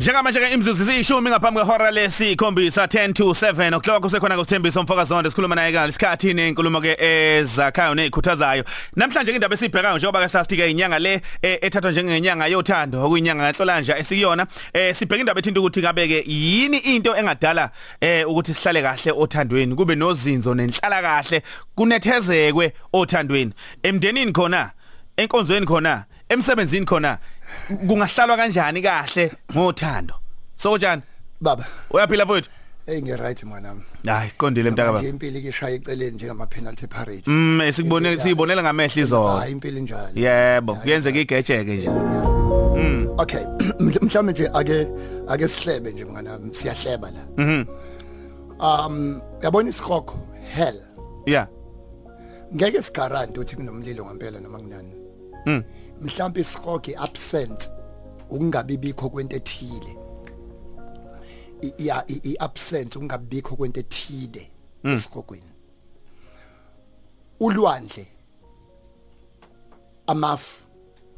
Njengamanje ke imzuzu ziyishumi ngaphambi kwehora lesikhombisa 10 to 7 o'clock kusekhona kuthembisa umfokazi zonke sikhuluma naye kanje isikhathi nenkulumo ke ezakhayo nezikhuthazayo namhlanje ke indaba esibhekayo njengoba ke sasithi ke inyanga le eh, ethathwa njengenyanga yothando okuyinyanga kanhlolanja esikuyona eh sibheka indaba ethinta ukuthi kabe ke yini into engadala eh ukuthi sihlale kahle othandweni kube nozinzo nenhlala kahle kunethezekwe othandweni. Emndenini khona enkonzweni khona emsebenzini khona kungahlalwa kanjani kahle? Ngothando. So njani baba. Uyaphila mfowethu hey ngi right mwanami hayi qondile mntaka nje baba impilo ikishaya eceleni njengama penalty parade. Mm sikubone siyibonela ngamehla izolo. Hayi impilo njalo yebo kuyenzeka igejeke nje. Mm. Okay mhlawumbe nje ake ake sihlebe nje mnganami. Siyahleba la. Mhm um yabona isikhokho hell. Yeah. Ngeke sigaranti ukuthi kunomlilo ngempela noma kunani. Mm. Mhlawumbe isikhokho absent ukungabi bikho kwento ethile. Iya i absent ukungabikho kwento ethile esikhokweni ulwandle amafu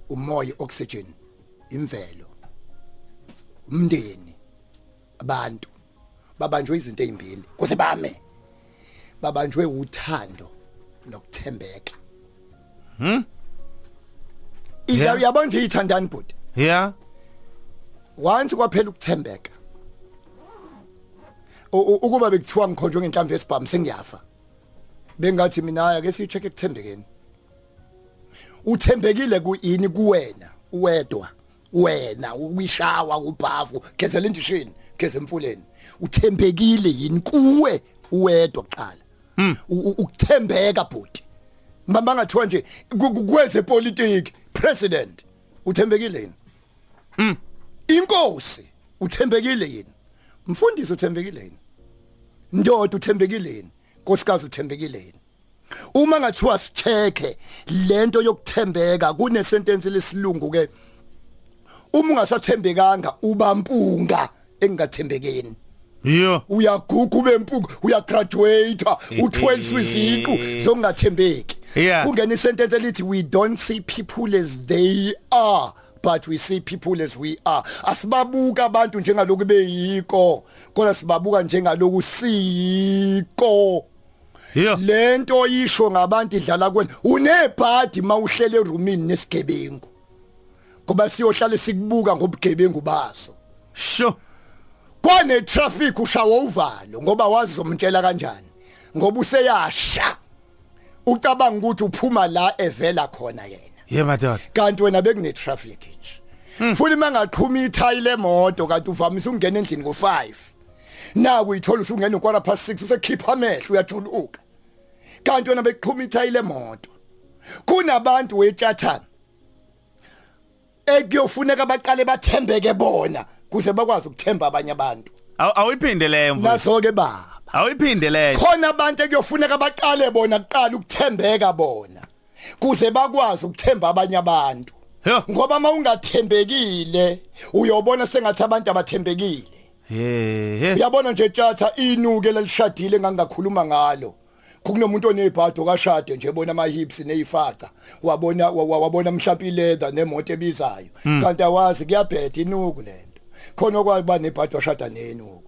umoya oxygen imvelo umndeni abantu babanjwe izinto ezimbili kuze bame babanjwe uthando nokuthembeka. Yeah. Iya uyabona nje ithandani bhuti yeah. Once kwaphela ukuthembeka. U- u- ukuba bekuthiwa ngikhonjwe ngenhlamvu yesibhamu sengiyafa. Bengathi mina ake sicheck ekuthembekeni. Uthembekile kuyini kuwena uwedwa wena ukwishawa kubhavu gezela indishini geze emfuleni. Uthembekile yini kuwe uwedwa kuqala. U- u- ukuthembeka bhuti. Mama ngathiwa nje ku- ku- kweze politics president uthembekile yini? Inkosi uthembekile yini? Mfundisi uthembekile yini? Ndoda uthembekile yini? Nkosikazi uthembekile yini? Uma ngathiwa sicheke lento yokuthembeka kune sentence lesilungu ke uma ungasathembekanga uba mpunga engathembekeni yo uyaguga ube mpunga uyagraduate u12 iziqu zongathembeki Yeah. Kungena isentence elithi we don't see people as they are but we see people as we are. Asibabuka abantu njengaloku beyiko kodwa sibabuka njengaloku siko yo lento yisho ngabantu idlala kwena unebhadi mawuhlele erumini nesigebengu ngoba siyohlala sikubuka ngobugebengu baso. Sho kwane traffic ushawa uvalo ngoba wazi zomtshela kanjani? Ngoba useyasha. Ucabanga ukuthi uphuma la evela khona yena. Yeah madoda. Kanti wena bekune traffic nje. Futhi mangaqhuma ithayi lemoto kanti uvamise ukungena endlini ngo5 naku uyithola usungena ukora past 6 usekhipha amehlo uyajuluka. Kanti wena beqhuma ithayi lemoto. Kunabantu wetshathana. Ekuyofuneka baqale bathembeke bona kuze bakwazi ukuthemba abanye abantu. Aw- awiphinde leyo mfowethu. Naso ke baba. Awiphinde leyo khona abantu ekuyofuneka baqale bona kuqala ukuthembeka bona kuze bakwazi ukuthemba abanye abantu. Yo. Ngoba mawungathembekile uyobona sengathi abantu abathembekile. Yeah yeah uyabona nje tjatha inuke lelishadile engangakhuluma ngalo. Kunomuntu onezibhado kashade nje bona ama hips nezifaca wabona wa- wa- wabona mhlawumbe leather nemoto ebizayo. Kanti awazi kuyabheda inuku lento khona okwakuba nebhado washada nenuku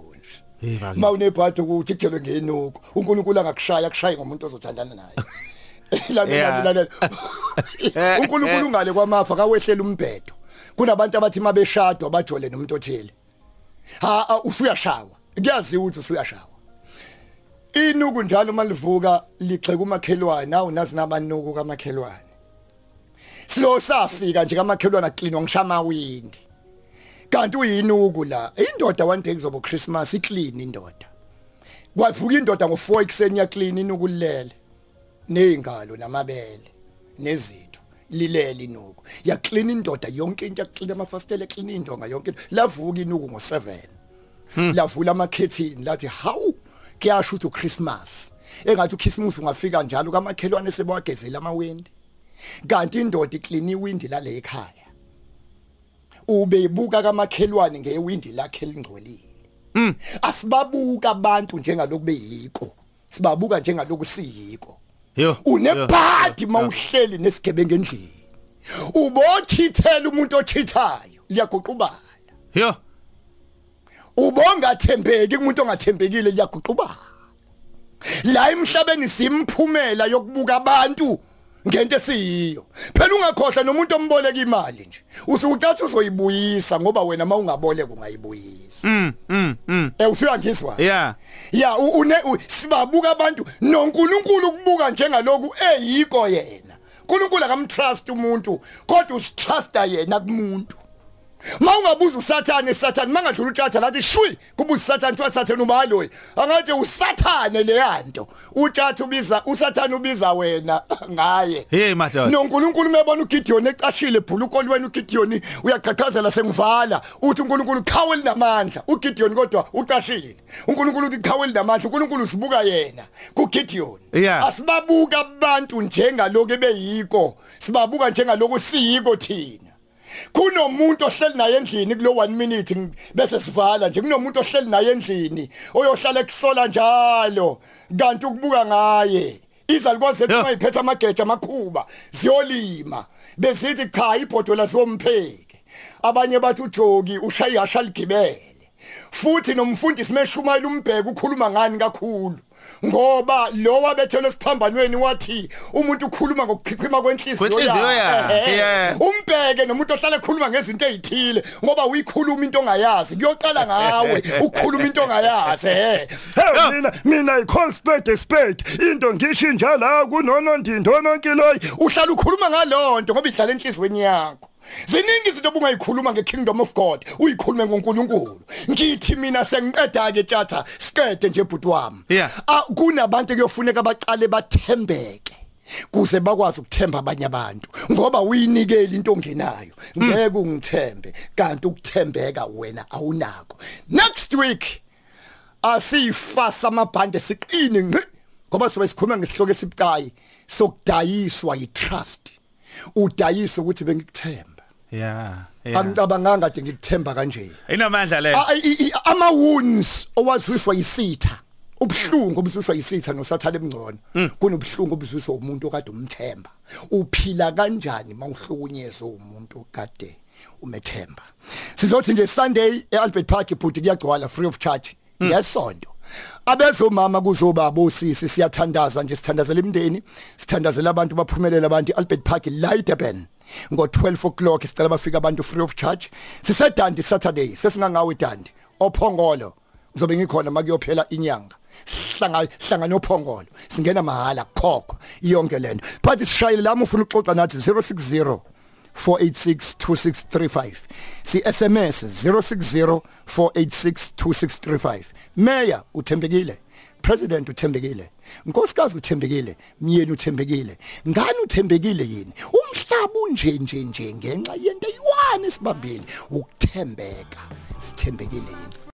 mawunebhado ukuthi kujelwe ngenuku uNkulunkulu angakushaya akushaye ngomuntu ozothandana naye. Lalela lalela uNkulunkulu ungale kwamafa kawehlela umbhedo. Kunabantu abathi mabeshadwa bajole nomuntu othile. Ha ha, usuyashawa. Kuyaziwa ukuthi usuyashawa. Inuku njalo malivuka ligxeka umakhelwane awu nazi nabanuku kamakhelwane. Silo safika nje kamakhelwane aklinwa ngishama windi. Kanti uyinuku la indoda one day kuzoba Christmas iclean indoda. Kwavuka indoda ngo4 ekseni ya clean inuku lilele. Nezingalo namabele nezitho lilele inuku. Ya clean indoda yonke into yakclean amafastela clean indonga yonke lavuka inuku ngo7 lavula amakhethini lathi hawu kuyasho ukuthi uChristmas. Engathi uChristmas ungafika njalo kamakhelwane sebawagezela amawindi kanti indoda iclean iwindi lale ekhaya. Ube ibuka kamakhelwane ngewindi lakhe elingcolile. Asibabuka abantu njengaloku beyiko. Sibabuka njengaloku siyiko. Yo unebhadi mawuhleli nesigebengu endlini ubochithela umuntu ochithayo. Liyaguqubala. Yo. Ubongathembeki kumuntu ongathembekile liyaguquba la emhlabeni simphumela yokubuka abantu. Ngento esiyiyo. Phela ungakhohlwa nomuntu omboleka imali nje. Usukucathi uzoyibuyisa ngoba wena mawungaboleka ungayibuyisa mm mm mm. Eh usuyangizwa yeah ya. Une sibabuka abantu noNkulunkulu ukubuka njengaloku eyiko yena. uNkulunkulu akamtrust umuntu kodwa usitrusta yena kumuntu. Mawungabuza uSathane uSathane mangadlula utshatha lathi shwi kuba uSathane thiwa Sathane ubaloyi angathi uSathane leyanto utshatha ubiza uSathane ubiza wena ngaye. Hey madoda. noNkulunkulu mebona uGideon ecashile bhuluko wena uGideon uyaqhaqhazela sengivala. Uthi uNkulunkulu qhawe linamandla uGideon kodwa ucashile. uNkulunkulu uthi qhawe linamandla uNkulunkulu usibuka yena. kuGideon. Yeah. asibabuka abantu njengaloku ebeyiko. Sibabuka njengaloku siyiko thina. Kunomuntu ohleli naye endlini kulo 1 minute ng- bese sivala nje. Kunomuntu ohleli naye endlini oyohlala ekusola njalo kanti ukubuka ngaye izalukazi zethu Yeah. mayiphethe amageja amakhuba ziyolima. Bezithi cha ibhodola sompheki abanye bathi ujogi ushaya ihasha ligibele. Futhi nomfundisi meshumayela umbheke ukhuluma ngani kakhulu? Ngoba lo wabethelwe esiphambanweni wathi umuntu ukhuluma ngokuchichima kwenhliziyo Kwenhliziyo yakhe, Ehhe. yeah. umbheke nomuntu ohlala ekhuluma ngezinto ezithile ngoba uyikhuluma into ongayazi kuyoqala ngawe ukukhuluma into ongayazi he Hey mina mina i call spade a spade into ngisho njala kunono ndindo nonkiloyi uhlala ukhuluma ngalonto ngoba idlala enhlizweni yakho. Ziningi izinto obungayikhuluma ngekingdom of god uyikhulume ngoNkulunkulu. Ngithi mina sengiqeda ke tjatha siqede nje bhuti wami. Ah, kunabantu kuyofuneka baqale bathembeke kuze bakwazi ukuthemba abanye abantu ngoba uyinikele into ongenayo. Ngeke ungithembe kanti ukuthembeka wena awunako. Next week asifasa amabhande siqine ngqi ngoba sobe sikhuluma ngesihloko esibucayi sokudayiswa yitrust. Udayisa ukuthi bengikuthemba yeah abantu abanganga nje ngikuthemba kanje. Inamandla le. Ama wounds owaziwiswa yisitha. Ubuhlungu obuzwiswa yisitha nosathala emngcono hmm. kunobuhlungu obuzwiswa umuntu okade umthemba. Uphila kanjani mawuhlukunyezwe umuntu okade umethemba? Sizothi nje Sunday eAlbert Park ibhuti kuyagcwala free of charge. Hmm. Ngesonto. Abezomama kuzobaba osisi siyathandaza nje sithandazela imndeni sithandazela abantu baphumelela abantu. Albert Park Leiderben ngo12 o'clock sicela bafike abantu free of charge. Sisedandi saturday sesingangawe dandi. Ophongolo ngizobe ngikhona makuyophela inyanga. Sihlangana sihlangana ophongolo singena mahala khokho yonke lento. Phathi sishayile lami ufuna uxoxa nathi 060 4862635 si SMS 0604862635 Meya uthembekile? 0 President uthembekile? Nkosikazi uthembekile? Myeni uthembekile? Ngani uthembekile yini? Umhlaba unje nje nje ngenxa yento eyiwane sibambile ukuthembeka sithembekile yini?